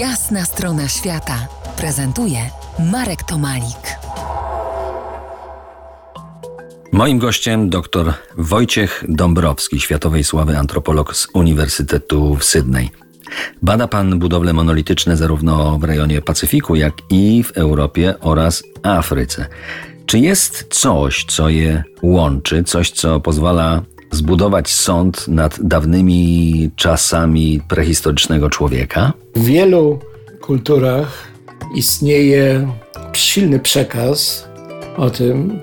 Jasna strona świata prezentuje Marek Tomalik. Moim gościem dr Wojciech Dąbrowski, światowej sławy antropolog z Uniwersytetu w Sydney. Bada pan budowle monolityczne zarówno w rejonie Pacyfiku, jak i w Europie oraz Afryce. Czy jest coś, co je łączy, coś, co pozwala zbudować sąd nad dawnymi czasami prehistorycznego człowieka? W wielu kulturach istnieje silny przekaz o tym,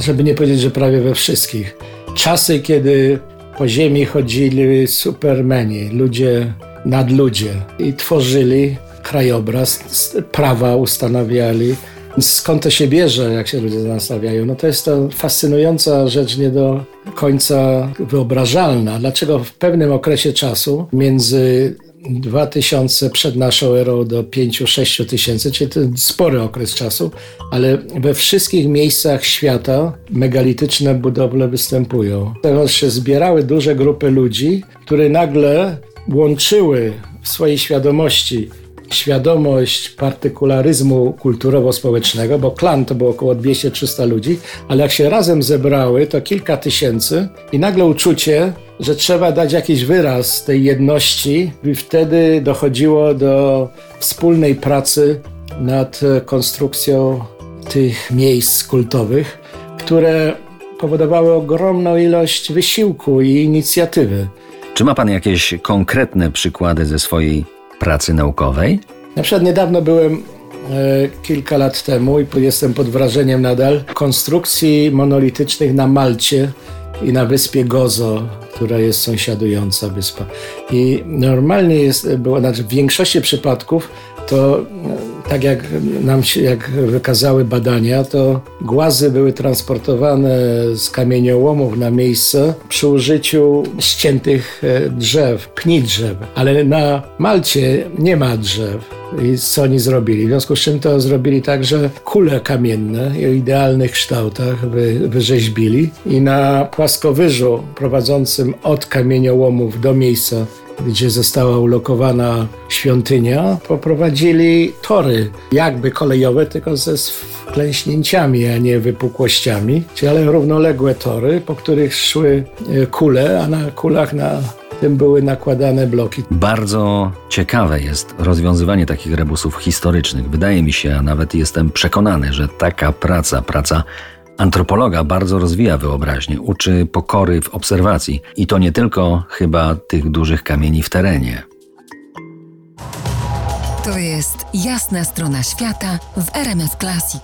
żeby nie powiedzieć, że prawie we wszystkich. Czasy, kiedy po ziemi chodzili supermeni, ludzie, nadludzie i tworzyli krajobraz, prawa ustanawiali. Skąd to się bierze, jak się ludzie nastawiają? No to jest to fascynująca rzecz, nie do końca wyobrażalna. Dlaczego w pewnym okresie czasu, między 2000 przed naszą erą do 5-6 tysięcy, czyli to spory okres czasu, ale we wszystkich miejscach świata megalityczne budowle występują. Teraz się zbierały duże grupy ludzi, które nagle łączyły w swojej świadomości świadomość partykularyzmu kulturowo-społecznego, bo klan to było około 200-300 ludzi, ale jak się razem zebrały, to kilka tysięcy i nagle uczucie, że trzeba dać jakiś wyraz tej jedności i wtedy dochodziło do wspólnej pracy nad konstrukcją tych miejsc kultowych, które powodowały ogromną ilość wysiłku i inicjatywy. Czy ma pan jakieś konkretne przykłady ze swojej pracy naukowej? Na przykład niedawno byłem e, kilka lat temu i jestem pod wrażeniem nadal konstrukcji monolitycznych na Malcie i na wyspie Gozo, która jest sąsiadująca wyspa. I normalnie jest, było, znaczy w większości przypadków to tak jak nam się, jak wykazały badania, to głazy były transportowane z kamieniołomów na miejsce przy użyciu ściętych e, drzew, pni drzew. Ale na Malcie nie ma drzew. I co oni zrobili? W związku z czym to zrobili tak, że kule kamienne o idealnych kształtach wy, wyrzeźbili i na płaskowyżu prowadzącym od kamieniołomów do miejsca gdzie została ulokowana świątynia, poprowadzili tory, jakby kolejowe, tylko ze wklęśnięciami, a nie wypukłościami, czyli ale równoległe tory, po których szły e, kule, a na kulach na tym były nakładane bloki. Bardzo ciekawe jest rozwiązywanie takich rebusów historycznych. Wydaje mi się, a nawet jestem przekonany, że taka praca, praca Antropologa bardzo rozwija wyobraźnię, uczy pokory w obserwacji i to nie tylko chyba tych dużych kamieni w terenie. To jest jasna strona świata w RMS Classic.